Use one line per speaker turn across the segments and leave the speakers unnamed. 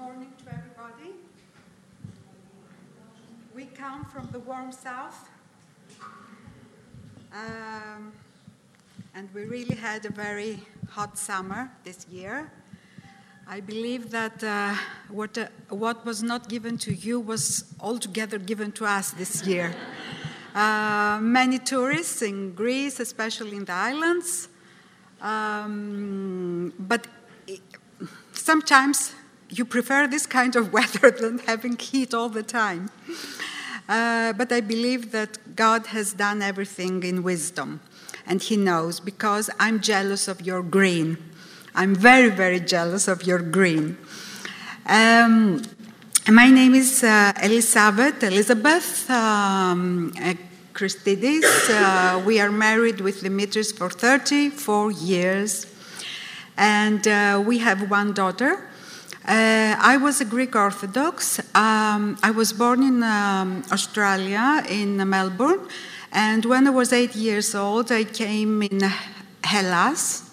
morning to everybody. We come from the warm south. Um, and we really had a very hot summer this year. I believe that uh, what, uh, what was not given to you was altogether given to us this year. Uh, many tourists in Greece, especially in the islands, um, but sometimes you prefer this kind of weather than having heat all the time. Uh, but I believe that God has done everything in wisdom, and He knows because I'm jealous of your green. I'm very, very jealous of your green. Um, my name is uh, Elizabeth, Elizabeth um, Christidis. Uh, we are married with Dimitris for 34 years, and uh, we have one daughter. Uh, I was a Greek Orthodox. Um, I was born in um, Australia, in Melbourne, and when I was eight years old, I came in Hellas.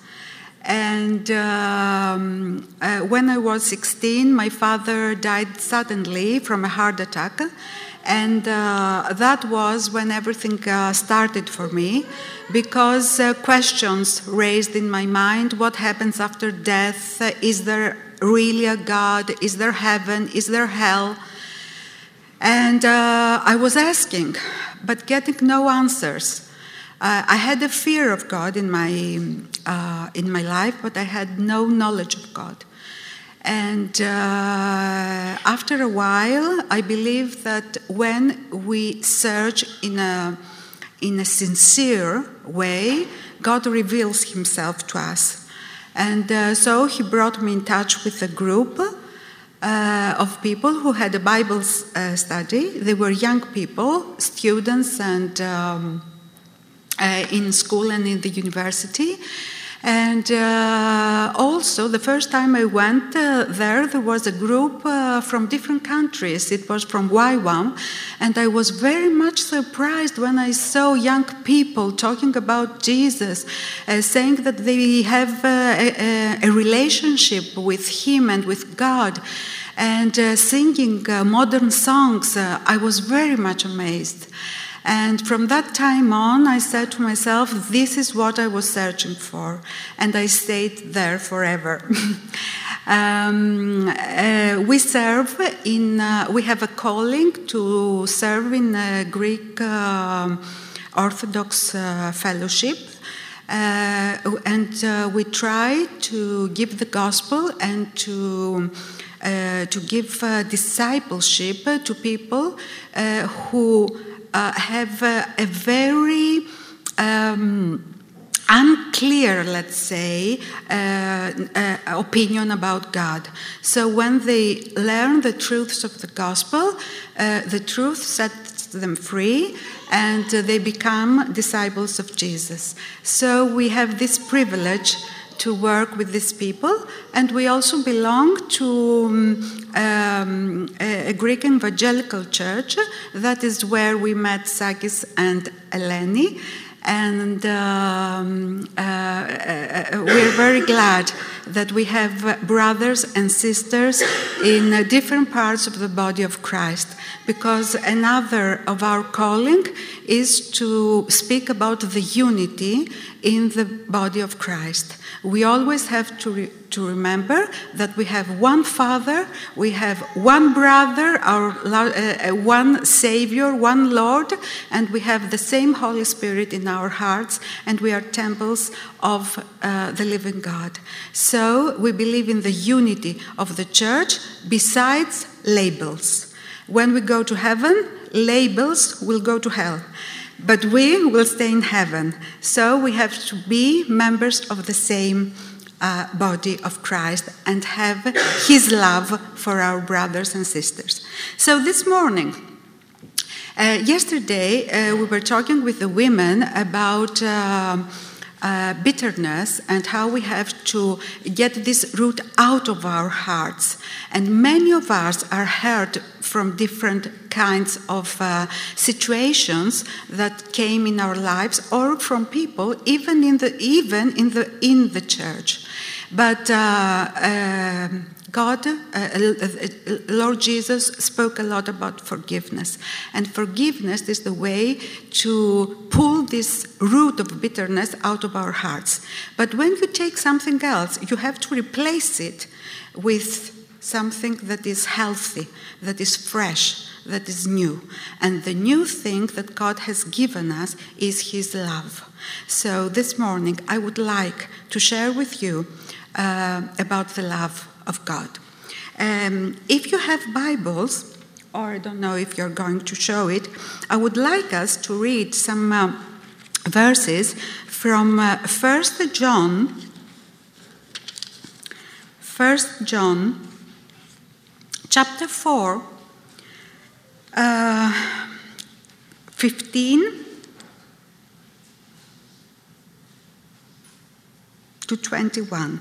And um, uh, when I was 16, my father died suddenly from a heart attack. And uh, that was when everything uh, started for me because uh, questions raised in my mind what happens after death? Is there really a God? Is there heaven? Is there hell? And uh, I was asking, but getting no answers. Uh, I had a fear of God in my, uh, in my life, but I had no knowledge of God. And uh, after a while, I believe that when we search in a, in a sincere way, God reveals Himself to us. And uh, so he brought me in touch with a group uh, of people who had a Bible uh, study. They were young people, students, and um, uh, in school and in the university. And uh, also, the first time I went uh, there, there was a group uh, from different countries. It was from YWAM, and I was very much surprised when I saw young people talking about Jesus, uh, saying that they have uh, a, a, relationship with Him and with God, and uh, singing modern songs. I was very much amazed. And from that time on, I said to myself, this is what I was searching for. And I stayed there forever. um, uh, we serve in, uh, we have a calling to serve in a Greek uh, Orthodox uh, fellowship. Uh, and uh, we try to give the gospel and to to give discipleship to people who uh, have uh, a very um, unclear, let's say, uh, uh, opinion about God. So when they learn the truths of the gospel, uh, the truth sets them free and they become disciples of Jesus. So we have this privilege to work with these people, and we also belong to um, a, a, Greek evangelical church. That is where we met Sakis and Eleni, and um, uh, uh, we're very glad that we have brothers and sisters in uh, different parts of the body of Christ, because another of our calling is to speak about the unity in the body of Christ. We always have to, re- to remember that we have one Father, we have one brother, our uh, uh, one Savior, one Lord, and we have the same Holy Spirit in our hearts, and we are temples of uh, the living God. So we believe in the unity of the church besides labels. When we go to heaven, labels will go to hell. But we will stay in heaven. So we have to be members of the same uh, body of Christ and have his love for our brothers and sisters. So this morning, uh, yesterday, uh, we were talking with the women about. Uh, uh, bitterness and how we have to get this root out of our hearts. And many of us are hurt from different kinds of uh, situations that came in our lives or from people even in the even in the in the church But uh, um, God, uh, uh, Lord Jesus, spoke a lot about forgiveness. And forgiveness is the way to pull this root of bitterness out of our hearts. But when you take something else, you have to replace it with something that is healthy, that is fresh, that is new. And the new thing that God has given us is His love. So this morning, I would like to share with you uh, about the love of God. Um, if you have Bibles, or I don't know if you're going to show it, I would like us to read some uh, verses from uh, 1 John. 1 John chapter 4, uh, 15 to 21.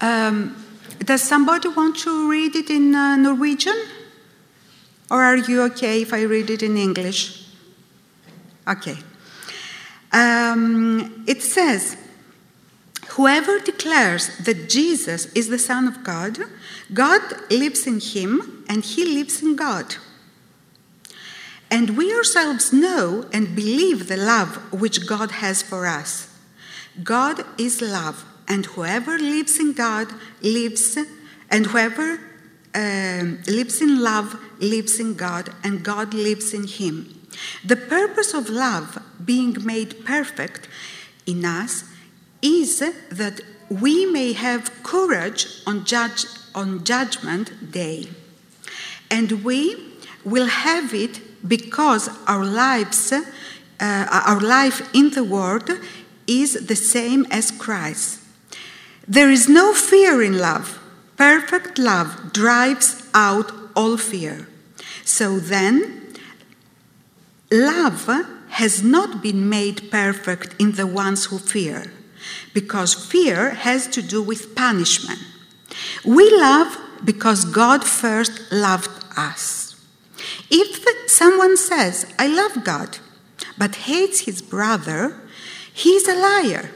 Um, does somebody want to read it in uh, Norwegian? Or are you okay if I read it in English? Okay. Um, it says, Whoever declares that Jesus is the Son of God, God lives in him and he lives in God. And we ourselves know and believe the love which God has for us. God is love, and whoever lives in God lives, and whoever um, lives in love lives in God, and God lives in him. The purpose of love being made perfect in us is that we may have courage on, judge, on judgment day. And we will have it because our lives, uh, our life in the world is the same as Christ. There is no fear in love. Perfect love drives out all fear. So then, love has not been made perfect in the ones who fear, because fear has to do with punishment. We love because God first loved us. If someone says, I love God, but hates his brother, he is a liar.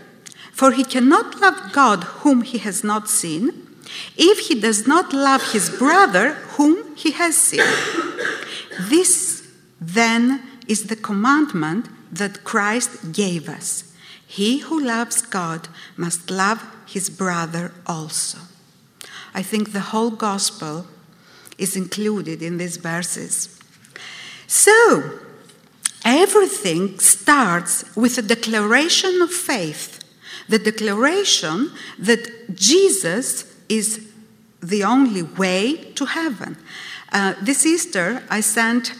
For he cannot love God whom he has not seen, if he does not love his brother whom he has seen. This, then, is the commandment that Christ gave us. He who loves God must love his brother also. I think the whole gospel is included in these verses. So, everything starts with a declaration of faith the declaration that Jesus is the only way to heaven. Uh, this Easter, I sent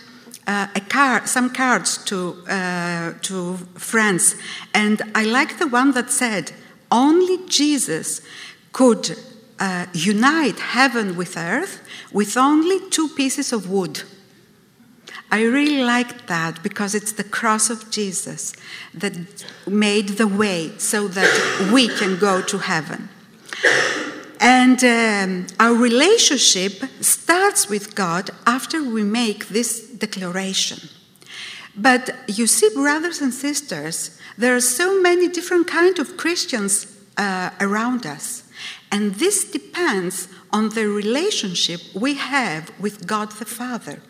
uh, some cards to, uh, to friends, and I like the one that said, Only Jesus could uh, unite heaven with earth with only two pieces of wood. I really like that because it's the cross of Jesus that made the way so that we can go to heaven. And um, our relationship starts with God after we make this declaration. But you see, brothers and sisters, there are so many different kinds of Christians uh, around us. And this depends on the relationship we have with God the Father.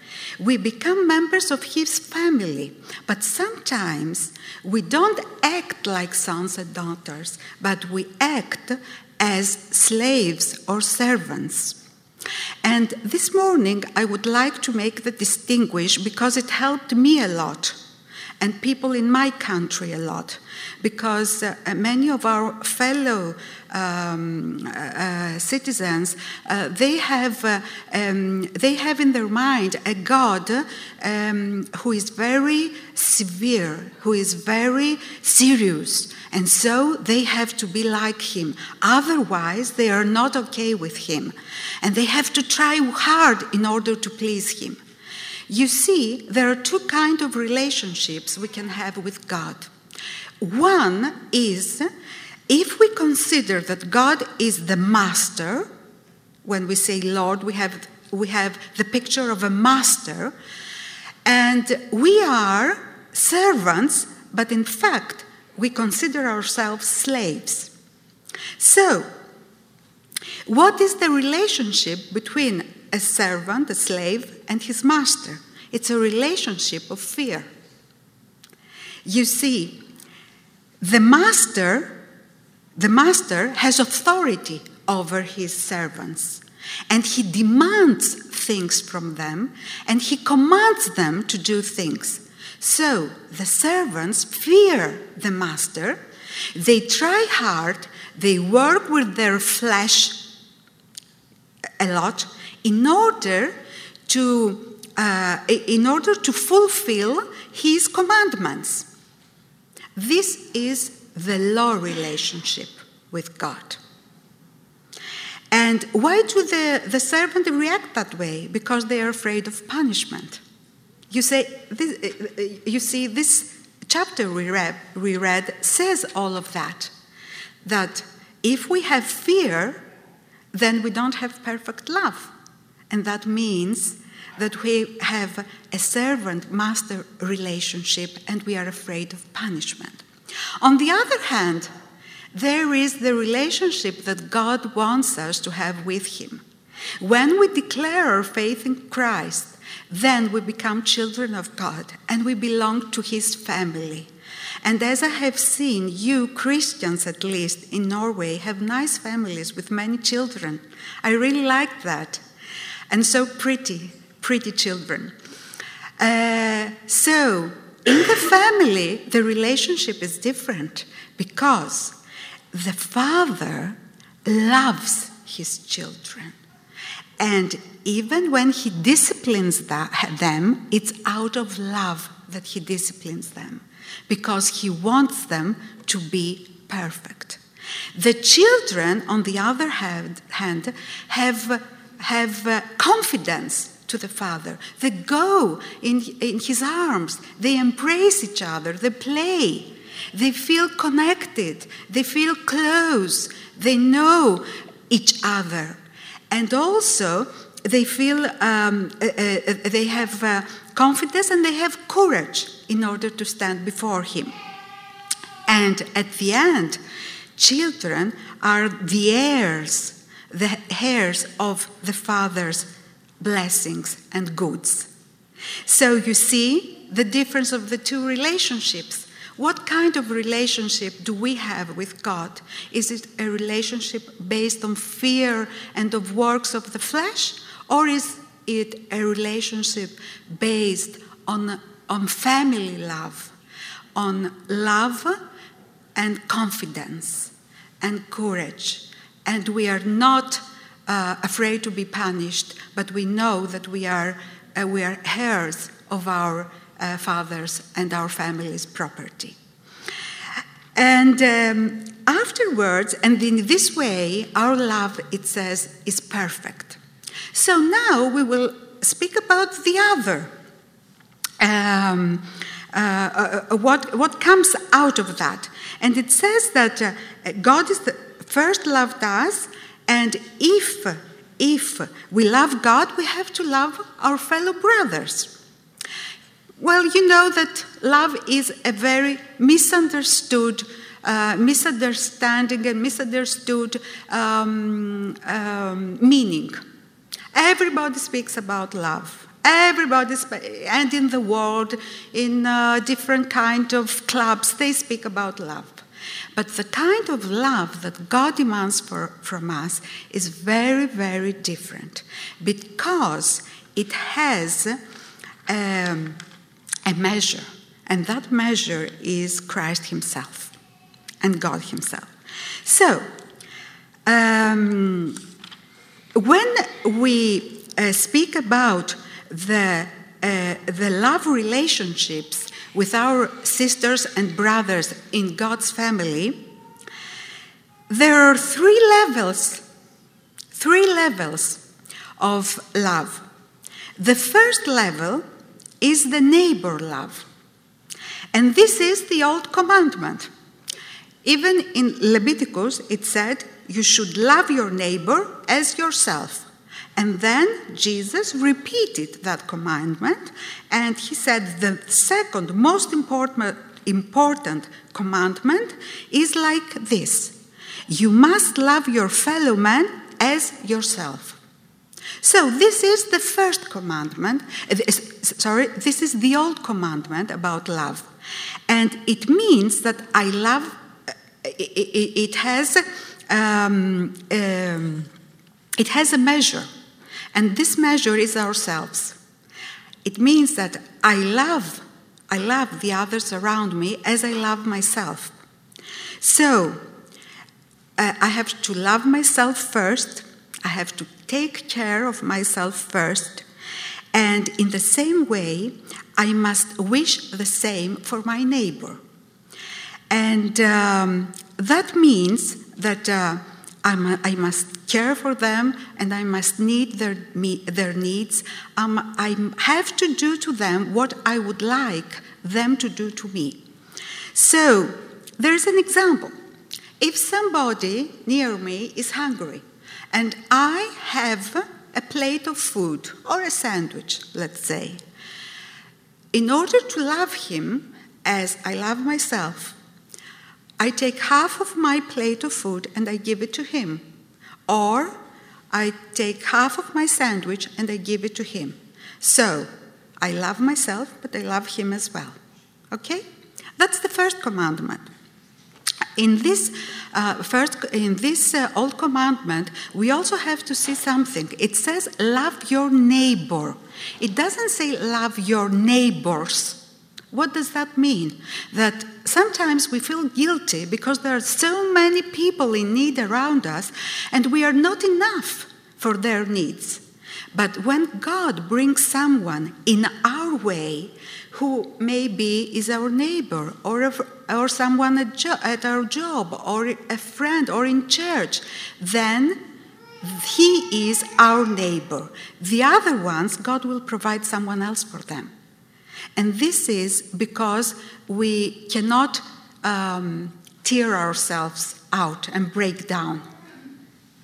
We become members of His family, but sometimes we don't act like sons and daughters, but we act as slaves or servants. And this morning, I would like to make the distinguish because it helped me a lot and people in my country a lot because uh, many of our fellow um, uh, citizens uh, they have uh, um, they have in their mind a God um, who is very severe, who is very serious, and so they have to be like him. Otherwise, they are not okay with him, and they have to try hard in order to please him. You see, there are two kinds of relationships we can have with God. One is if we consider that God is the master, when we say Lord, we have, we have the picture of a master, and we are servants, but in fact, we consider ourselves slaves. So, what is the relationship between a servant, a slave, and his master? It's a relationship of fear. You see, the master, the master has authority over his servants, and he demands things from them, and he commands them to do things. So the servants fear the master, they try hard, they work with their flesh a lot in order to, uh, in order to fulfill his commandments. This is the law relationship with God. And why do the, the servant react that way? Because they are afraid of punishment. You, say, this, you see, this chapter we read, we read says all of that. That if we have fear, then we don't have perfect love. And that means that we have a servant master relationship and we are afraid of punishment. On the other hand, there is the relationship that God wants us to have with Him. When we declare our faith in Christ, then we become children of God and we belong to His family. And as I have seen, you Christians, at least in Norway, have nice families with many children. I really like that. And so pretty, pretty children. Uh, so, in the family, the relationship is different because the father loves his children. And even when he disciplines that, them, it's out of love that he disciplines them because he wants them to be perfect. The children, on the other hand, have, have uh, confidence to the father. They go in, in his arms, they embrace each other, they play. They feel connected, they feel close, they know each other. And also, they feel um, uh, uh, they have uh, confidence and they have courage in order to stand before Him. And at the end, children are the heirs, the heirs of the Father's blessings and goods. So you see the difference of the two relationships. What kind of relationship do we have with God? Is it a relationship based on fear and of works of the flesh? Or is it a relationship based on, on family love, on love and confidence and courage? And we are not uh, afraid to be punished, but we know that we are, uh, we are heirs of our uh, fathers and our family's property. And um, afterwards, and in this way, our love, it says, is perfect. So now we will speak about the other. Um, uh, uh, uh what, what comes out of that. And it says that uh, God is the, first loved us, and if, if we love God, we have to love our fellow brothers. Well, you know that love is a very misunderstood, uh, misunderstanding and misunderstood um, um, meaning. Everybody speaks about love. Everybody, and in the world, in uh, different kind of clubs, they speak about love. But the kind of love that God demands for, from us is very, very different because it has um, a measure, and that measure is Christ Himself and God Himself. So, um, when we uh, speak about the, uh, the love relationships with our sisters and brothers in God's family, there are three levels, three levels of love. The first level is the neighbor love. And this is the old commandment. Even in Leviticus, it said, You should love your neighbor as yourself. And then Jesus repeated that commandment, and he said the second most important, commandment is like this You must love your fellow man as yourself. So, this is the first commandment. Uh, sorry, this is the old commandment about love. And it means that I love, uh, it has, um, um, it has a measure. And this measure is ourselves. It means that I love, I love the others around me as I love myself. So, uh, I have to love myself first. I have to take care of myself first. And in the same way, I must wish the same for my neighbor. And um, that means that uh, I must care for them and I must meet their, their needs. Um, I have to do to them what I would like them to do to me. So, there's an example. If somebody near me is hungry and I have a plate of food or a sandwich, let's say, in order to love him as I love myself, I take half of my plate of food and I give it to him. Or I take half of my sandwich and I give it to him. So I love myself, but I love him as well. Okay? That's the first commandment. In this uh, first, in this uh, old commandment, we also have to see something. It says, "Love your neighbor." It doesn't say, "Love your neighbors." What does that mean? That sometimes we feel guilty because there are so many people in need around us and we are not enough for their needs. But when God brings someone in our way who maybe is our neighbor or, a, or someone at, jo- at our job or a friend or in church, then he is our neighbor. The other ones, God will provide someone else for them. And this is because we cannot um, tear ourselves out and break down.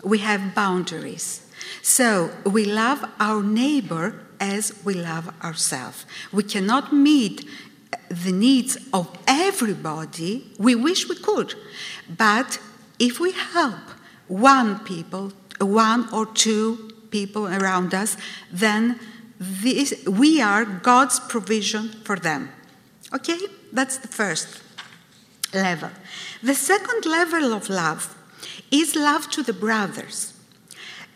We have boundaries. So we love our neighbor as we love ourselves. We cannot meet the needs of everybody. We wish we could. But if we help one people, one or two people around us, then this, we are God's provision for them. Okay? That's the first level. The second level of love is love to the brothers.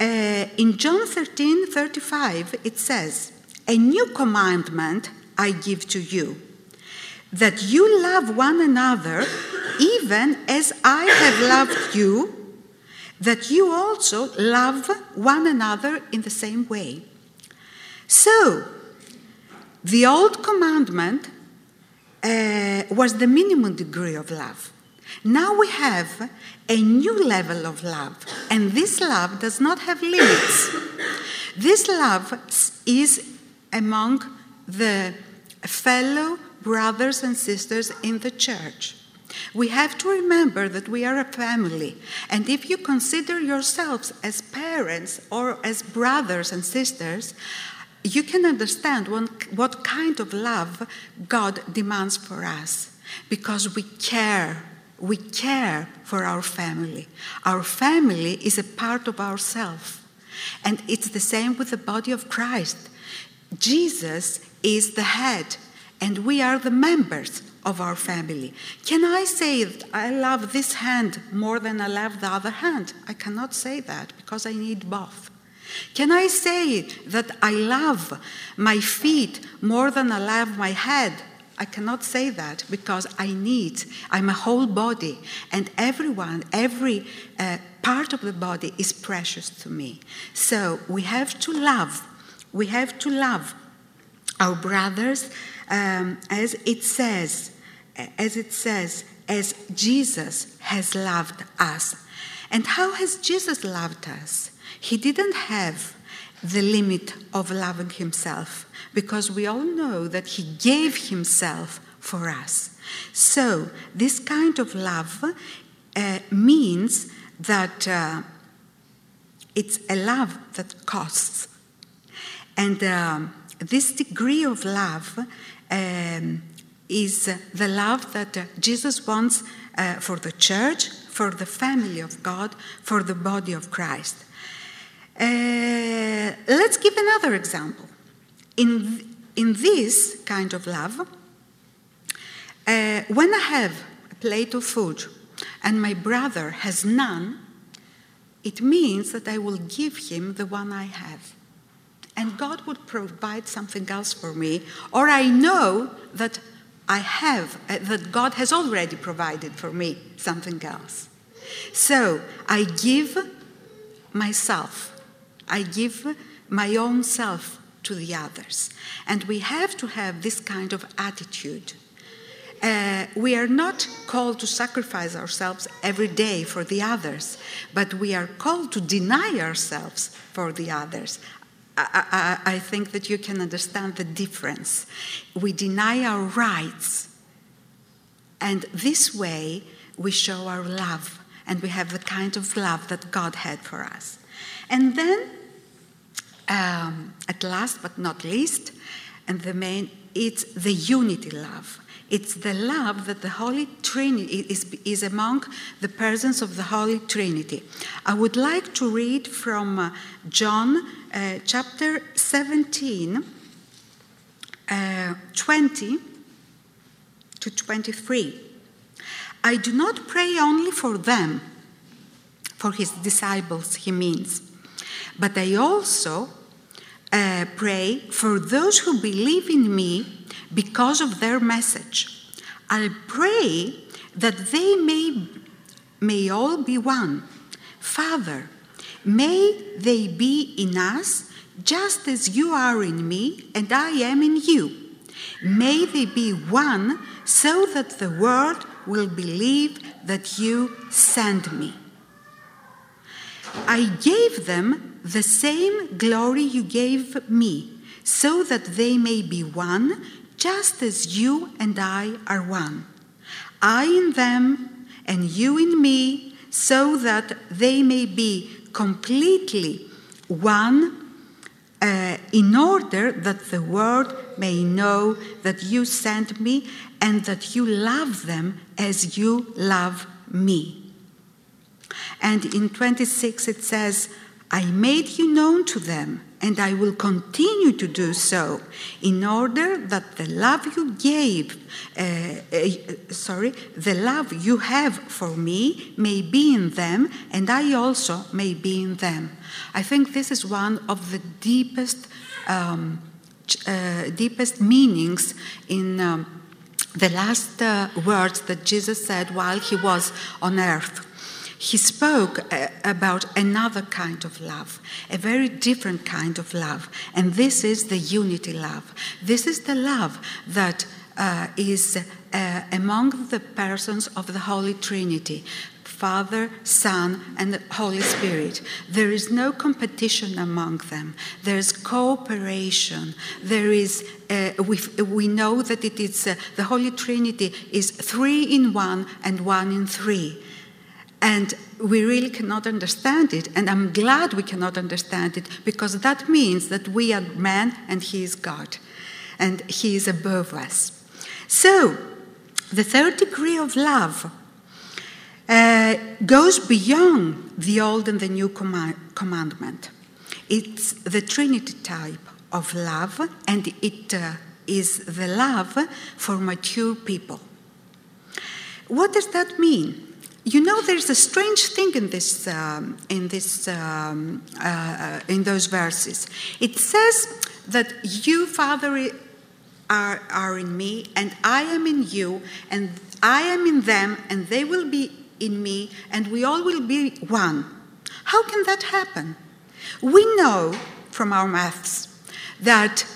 Uh, in John 13 35, it says, A new commandment I give to you, that you love one another even as I have loved you, that you also love one another in the same way. So, the old commandment uh, was the minimum degree of love. Now we have a new level of love, and this love does not have limits. This love is among the fellow brothers and sisters in the church. We have to remember that we are a family, and if you consider yourselves as parents or as brothers and sisters, you can understand what kind of love God demands for us because we care. We care for our family. Our family is a part of ourself. And it's the same with the body of Christ. Jesus is the head, and we are the members of our family. Can I say that I love this hand more than I love the other hand? I cannot say that because I need both. Can I say that I love my feet more than I love my head? I cannot say that because I need, I'm a whole body, and everyone, every uh, part of the body is precious to me. So we have to love, we have to love our brothers um, as it says, as it says, as Jesus has loved us. And how has Jesus loved us? He didn't have the limit of loving himself because we all know that he gave himself for us. So, this kind of love uh, means that uh, it's a love that costs. And um, this degree of love um, is the love that uh, Jesus wants uh, for the church, for the family of God, for the body of Christ. Uh, let's give another example. In, in this kind of love, uh, when I have a plate of food and my brother has none, it means that I will give him the one I have. And God would provide something else for me, or I know that I have, uh, that God has already provided for me something else. So I give myself, I give my own self to the others. And we have to have this kind of attitude. Uh, we are not called to sacrifice ourselves every day for the others, but we are called to deny ourselves for the others. I, I, I think that you can understand the difference. We deny our rights, and this way we show our love, and we have the kind of love that God had for us. And then, um, at last but not least, and the main, it's the unity love. It's the love that the Holy Trinity is, is among the persons of the Holy Trinity. I would like to read from uh, John uh, chapter 17, uh, 20 to 23. I do not pray only for them, for his disciples, he means, but I also uh, pray for those who believe in me because of their message. I pray that they may, may all be one. Father, may they be in us just as you are in me and I am in you. May they be one so that the world will believe that you sent me. I gave them the same glory you gave me, so that they may be one, just as you and I are one. I in them, and you in me, so that they may be completely one, uh, in order that the world may know that you sent me and that you love them as you love me. And in 26 it says, I made you known to them, and I will continue to do so, in order that the love you gave, uh, uh, sorry, the love you have for me may be in them, and I also may be in them. I think this is one of the deepest, um, uh, deepest meanings in. Um, the last uh, words that Jesus said while he was on earth he spoke uh, about another kind of love, a very different kind of love. And this is the unity love. This is the love that uh, is uh, among the persons of the Holy Trinity. Father, Son, and Holy Spirit. There is no competition among them. There is cooperation. There is, uh, we, we know that it is, uh, the Holy Trinity is three in one and one in three. And we really cannot understand it. And I'm glad we cannot understand it because that means that we are man and he is God. And he is above us. So, the third degree of love uh, goes beyond the old and the new command- commandment. It's the Trinity type of love, and it uh, is the love for mature people. What does that mean? You know, there's a strange thing in this, um, in this, um, uh, in those verses. It says that you, Father, are, are in me, and I am in you, and I am in them, and they will be in me, and we all will be one. How can that happen? We know from our maths that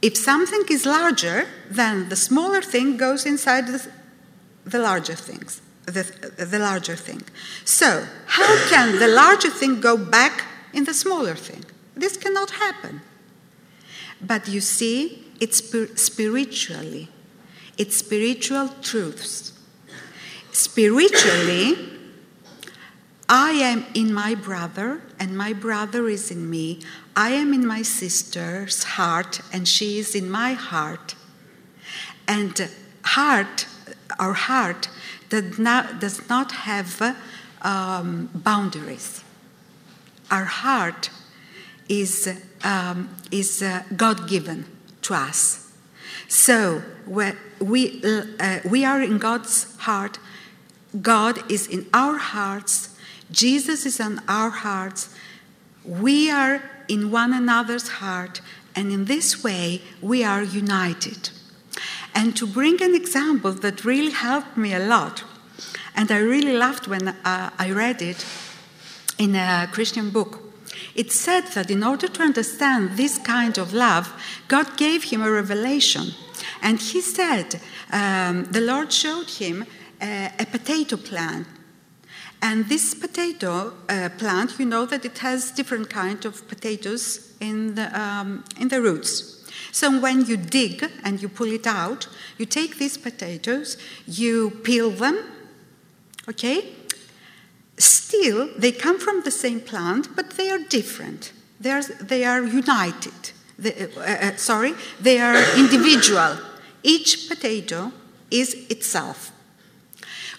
if something is larger, then the smaller thing goes inside the, the larger things the, the larger thing. So, how can the larger thing go back in the smaller thing? This cannot happen. But you see, it's spiritually, it's spiritual truths. Spiritually, I am in my brother, and my brother is in me. I am in my sister's heart, and she is in my heart. And heart, our heart, does not, does not have um, boundaries. Our heart is, um, is uh, God given to us. So we, uh, we are in God's heart, God is in our hearts, Jesus is in our hearts, we are in one another's heart, and in this way we are united. And to bring an example that really helped me a lot, and I really loved when uh, I read it in a Christian book. It said that in order to understand this kind of love, God gave him a revelation. And he said, um, the Lord showed him uh, a potato plant. And this potato uh, plant, you know that it has different kind of potatoes in the, um, in the roots. So when you dig and you pull it out, you take these potatoes, you peel them, okay? Still, they come from the same plant, but they are different. They are, they are united. They, uh, uh, sorry, they are individual. Each potato is itself.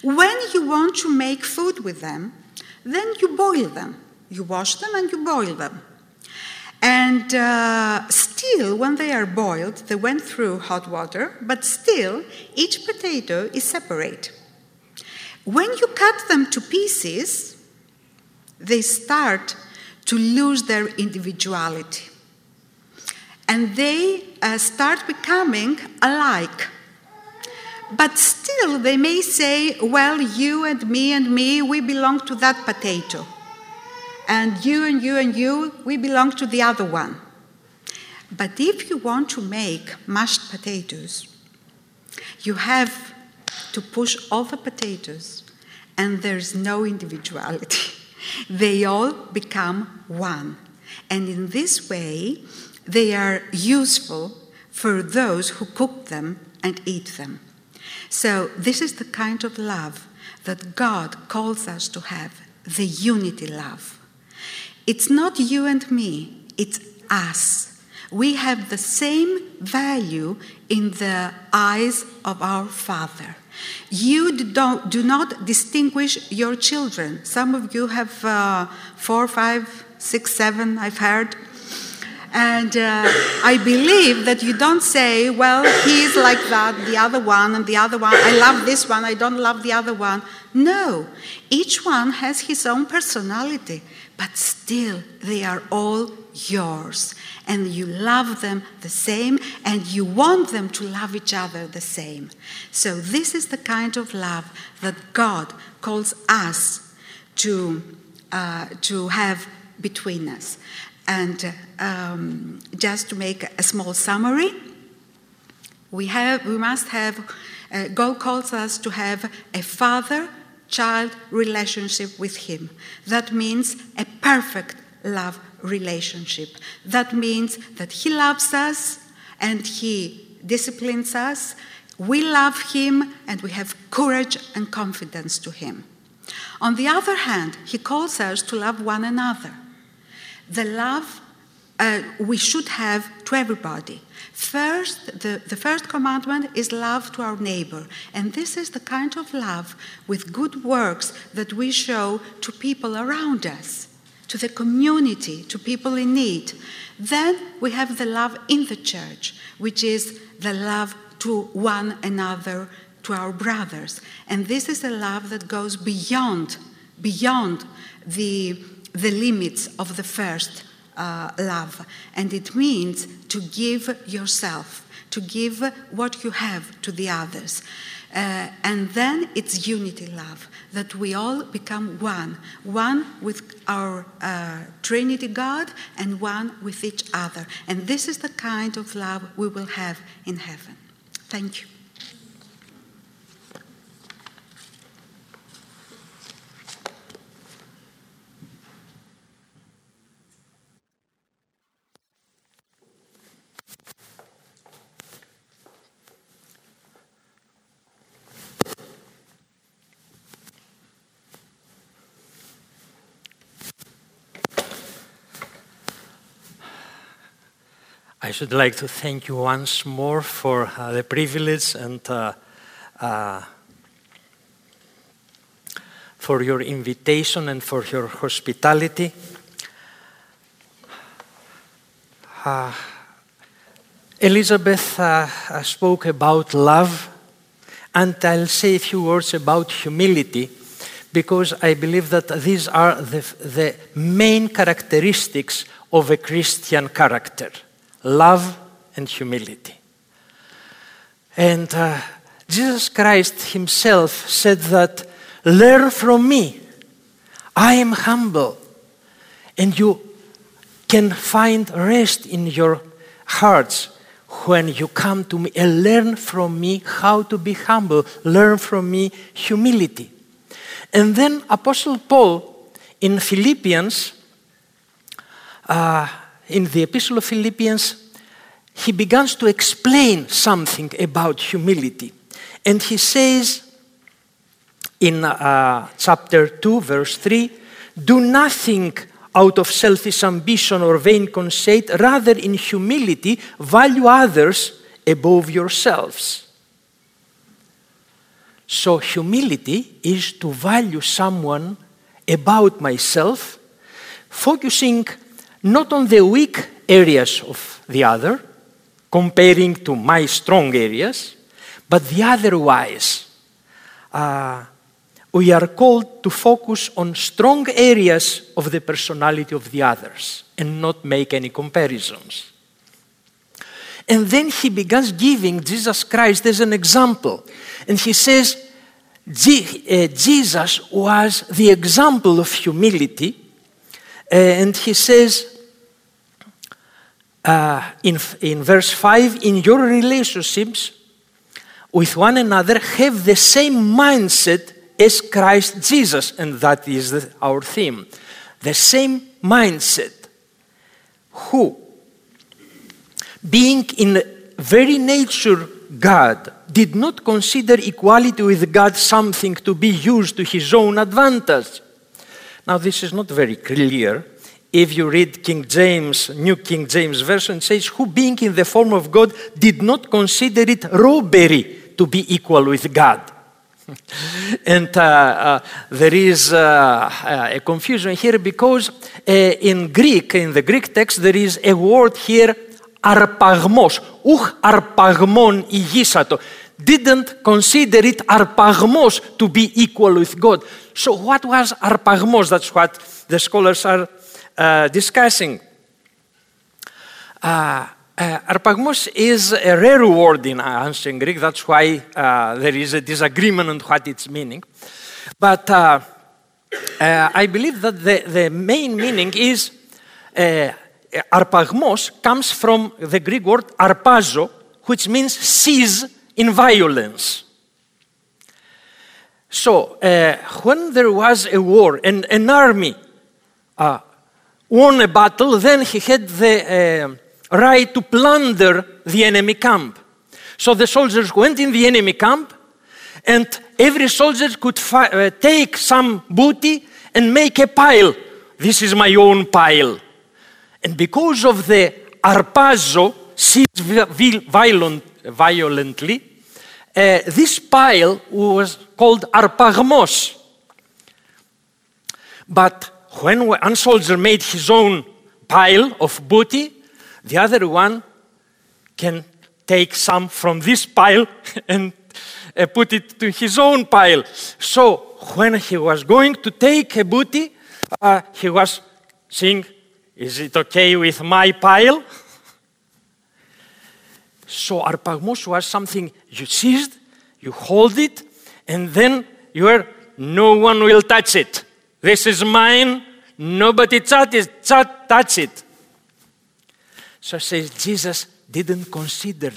When you want to make food with them, then you boil them. You wash them and you boil them. And uh, still, when they are boiled, they went through hot water, but still, each potato is separate. When you cut them to pieces, they start to lose their individuality. And they uh, start becoming alike. But still, they may say, well, you and me and me, we belong to that potato. And you and you and you, we belong to the other one. But if you want to make mashed potatoes, you have to push all the potatoes, and there's no individuality. they all become one. And in this way, they are useful for those who cook them and eat them. So, this is the kind of love that God calls us to have the unity love. It's not you and me, it's us we have the same value in the eyes of our Father. You don't, do not distinguish your children. Some of you have uh, four, five, six, seven, I've heard. And uh, I believe that you don't say, well, he's like that, the other one, and the other one. I love this one, I don't love the other one. No, each one has his own personality, but still they are all yours and you love them the same and you want them to love each other the same. So, this is the kind of love that God calls us to, uh, to have between us. And um, just to make a small summary, we, have, we must have, uh, God calls us to have a father child relationship with Him. That means a perfect love relationship. That means that He loves us and He disciplines us. We love Him and we have courage and confidence to Him. On the other hand, He calls us to love one another. The love uh, we should have to everybody. First, the, the first commandment is love to our neighbor. And this is the kind of love with good works that we show to people around us to the community, to people in need. Then we have the love in the church, which is the love to one another, to our brothers. And this is a love that goes beyond, beyond the, the limits of the first uh, love. And it means to give yourself, to give what you have to the others. Uh, and then it's unity love, that we all become one, one with our uh, Trinity God and one with each other. And this is the kind of love we will have in heaven. Thank you.
I should like to thank you once more for uh, the privilege and uh, uh, for your invitation and for your hospitality. Uh, Elizabeth uh, uh, spoke about love, and I'll say a few words about humility because I believe that these are the, the main characteristics of a Christian character love and humility. And uh, Jesus Christ Himself said that, Learn from me. I am humble. And you can find rest in your hearts when you come to me and learn from me how to be humble. Learn from me humility. And then Apostle Paul in Philippians, uh, in the Epistle of Philippians, he begins to explain something about humility. And he says in uh, chapter 2, verse 3 do nothing out of selfish ambition or vain conceit, rather, in humility, value others above yourselves. So, humility is to value someone about myself, focusing not on the weak areas of the other, comparing to my strong areas, but the otherwise. Uh, we are called to focus on strong areas of the personality of the others and not make any comparisons. And then he begins giving Jesus Christ as an example. And he says, uh, Jesus was the example of humility. Uh, and he says uh, in, in verse 5 in your relationships with one another, have the same mindset as Christ Jesus. And that is the, our theme. The same mindset. Who, being in very nature God, did not consider equality with God something to be used to his own advantage. Now, this is not very clear. If you read King James, New King James Version, says, Who being in the form of God did not consider it robbery to be equal with God. and uh, uh, there is uh, uh a confusion here because uh, in Greek, in the Greek text, there is a word here, arpagmos. Uch arpagmon igisato. Didn't consider it arpagmos to be equal with God. So what was arpagmos? That's what the scholars are uh, discussing. Uh, arpagmos is a rare word in ancient Greek. That's why uh, there is a disagreement on what its meaning. But uh, uh I believe that the, the main meaning is uh, arpagmos comes from the Greek word arpazo, which means seize in violence. So, uh, when there was a war and an army won a battle, then he had the right to plunder the enemy camp. So the soldiers went in the enemy camp, and every soldier could uh, take some booty and make a pile. This is my own pile. And because of the arpazo seized violent, violently, uh, this pile was called arpagmos. But when one soldier made his own pile of booty, the other one can take some from this pile and uh, put it to his own pile. So when he was going to take a booty, uh, he was saying, Is it okay with my pile? So arpagmos was something you seized, you hold it, and then you are, no one will touch it. This is mine, nobody touch it. Touch it. So says Jesus didn't consider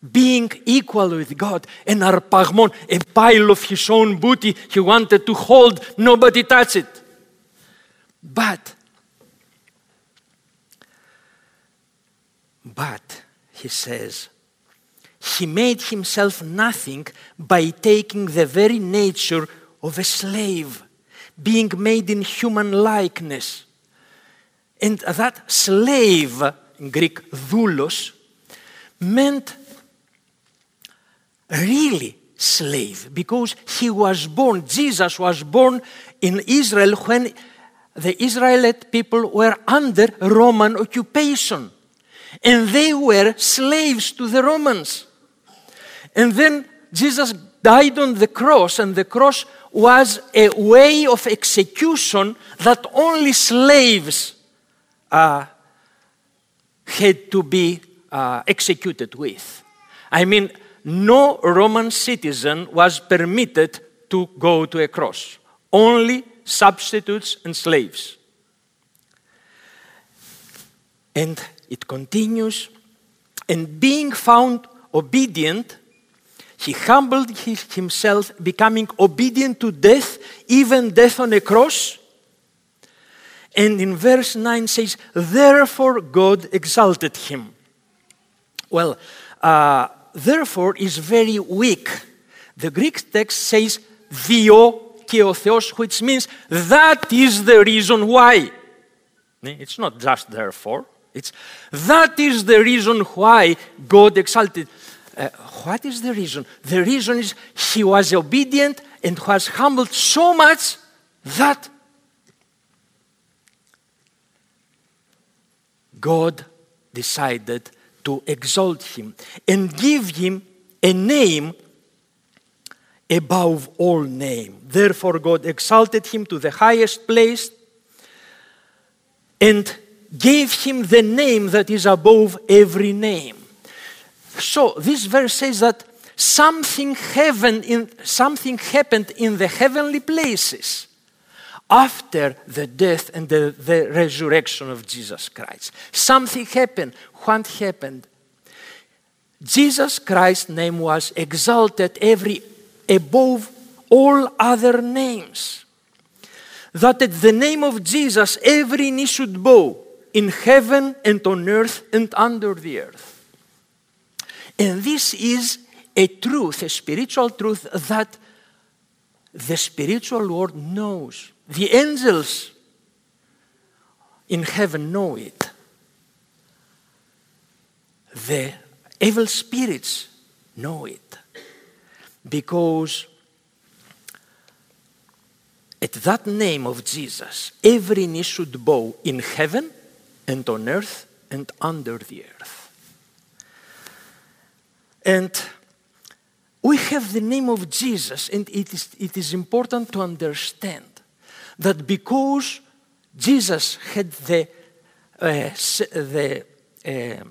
being equal with God and arpagmon, a pile of his own booty he wanted to hold, nobody touched it. But, but, he says, he made himself nothing by taking the very nature of a slave, being made in human likeness. And that slave in Greek doulos, meant really slave because he was born, Jesus was born in Israel when the Israelite people were under Roman occupation. And they were slaves to the Romans. And then Jesus died on the cross, and the cross was a way of execution that only slaves uh, had to be uh, executed with. I mean, no Roman citizen was permitted to go to a cross, only substitutes and slaves. And it continues, and being found obedient, he humbled himself, becoming obedient to death, even death on a cross. And in verse 9 says, Therefore God exalted him. Well, uh, therefore is very weak. The Greek text says, Dio και ο Θεός, which means that is the reason why. It's not just therefore. It's that is the reason why God exalted. Uh, what is the reason? The reason is he was obedient and was humbled so much that God decided to exalt him and give him a name above all name. Therefore, God exalted him to the highest place and gave him the name that is above every name. So, this verse says that something, heaven in, something happened in the heavenly places after the death and the, the resurrection of Jesus Christ. Something happened. What happened? Jesus Christ's name was exalted every above all other names. That at the name of Jesus every knee should bow in heaven and on earth and under the earth. And this is a truth, a spiritual truth that the spiritual world knows. The angels in heaven know it. The evil spirits know it. Because at that name of Jesus, every knee should bow in heaven and on earth and under the earth. And we have the name of Jesus, and it is, it is important to understand that because Jesus had the, uh, the uh,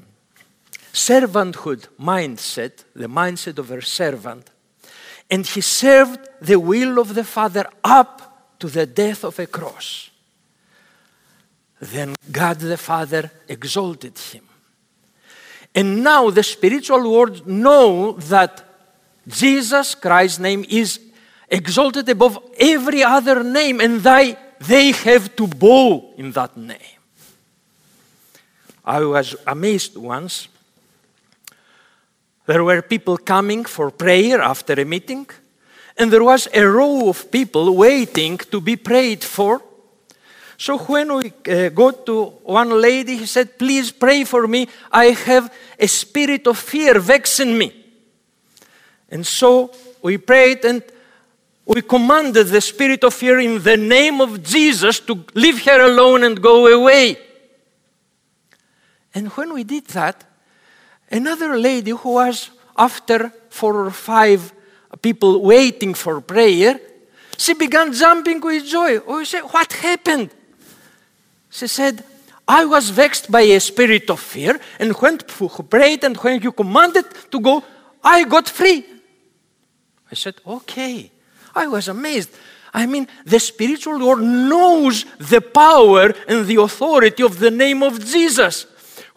servanthood mindset, the mindset of a servant, and he served the will of the Father up to the death of a cross. Then God the Father exalted him. And now the spiritual world know that Jesus Christ's name is exalted above every other name, and they, they have to bow in that name. I was amazed once. There were people coming for prayer after a meeting, and there was a row of people waiting to be prayed for. So when we uh, got to one lady, he said, Please pray for me. I have a spirit of fear vexing me. And so we prayed and we commanded the spirit of fear in the name of Jesus to leave her alone and go away. And when we did that, another lady who was after four or five people waiting for prayer, she began jumping with joy. We said, What happened? She said, I was vexed by a spirit of fear, and when you prayed and when you commanded to go, I got free. I said, Okay. I was amazed. I mean, the spiritual world knows the power and the authority of the name of Jesus.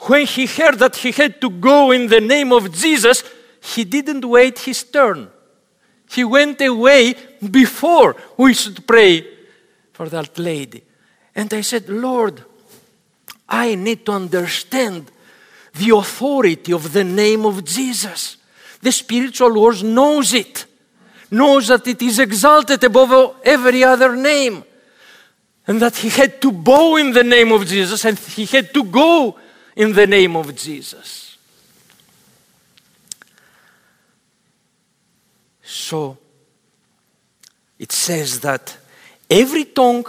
When he heard that he had to go in the name of Jesus, he didn't wait his turn. He went away before we should pray for that lady. And I said, Lord, I need to understand the authority of the name of Jesus. The spiritual world knows it, knows that it is exalted above every other name, and that he had to bow in the name of Jesus and he had to go in the name of Jesus. So it says that every tongue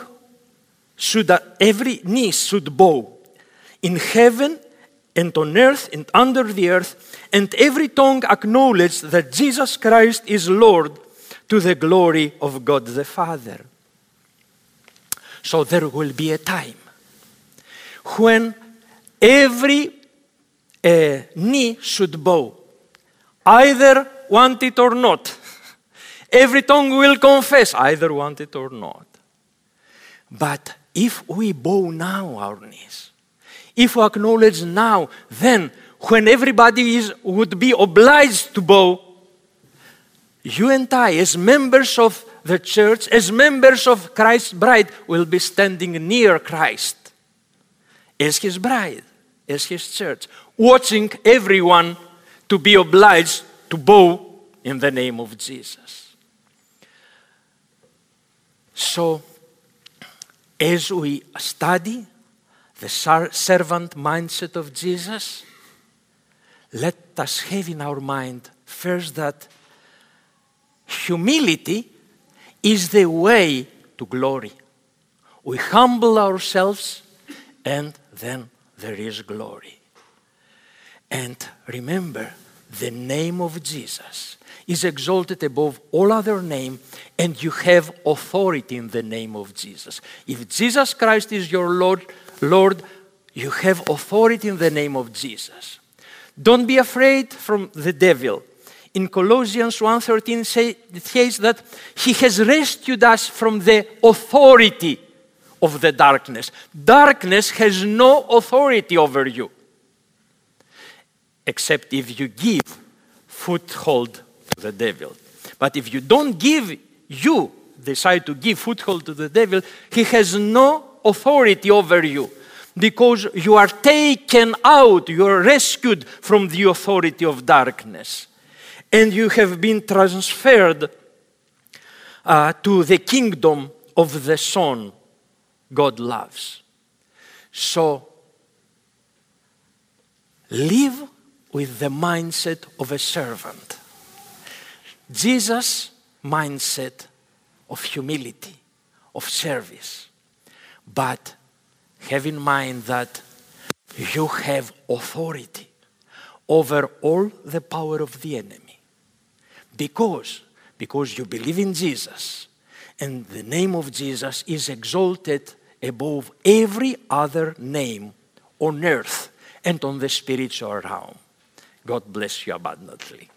should, every knee should bow in heaven and on earth and under the earth, and every tongue acknowledge that Jesus Christ is Lord to the glory of God the Father. So there will be a time when every uh, knee should bow, either want it or not. Every tongue will confess, either want it or not. But if we bow now our knees, if we acknowledge now, then when everybody is, would be obliged to bow, you and I, as members of the church, as members of Christ's bride, will be standing near Christ as his bride, as his church, watching everyone to be obliged to bow in the name of Jesus. So, as we study the servant mindset of Jesus, let us have in our mind first that humility is the way to glory. We humble ourselves and then there is glory. And remember, the name of Jesus is exalted above all other name and you have authority in the name of Jesus. If Jesus Christ is your Lord, Lord, you have authority in the name of Jesus. Don't be afraid from the devil. In Colossians 1:13 it says that he has rescued us from the authority of the darkness. Darkness has no authority over you except if you give foothold to the devil. But if you don't give, you decide to give foothold to the devil, he has no authority over you because you are taken out, you are rescued from the authority of darkness, and you have been transferred uh, to the kingdom of the Son God loves. So, live with the mindset of a servant. Jesus' mindset of humility, of service. But have in mind that you have authority over all the power of the enemy. Because, because you believe in Jesus and the name of Jesus is exalted above every other name on earth and on the spiritual realm. God bless you abundantly.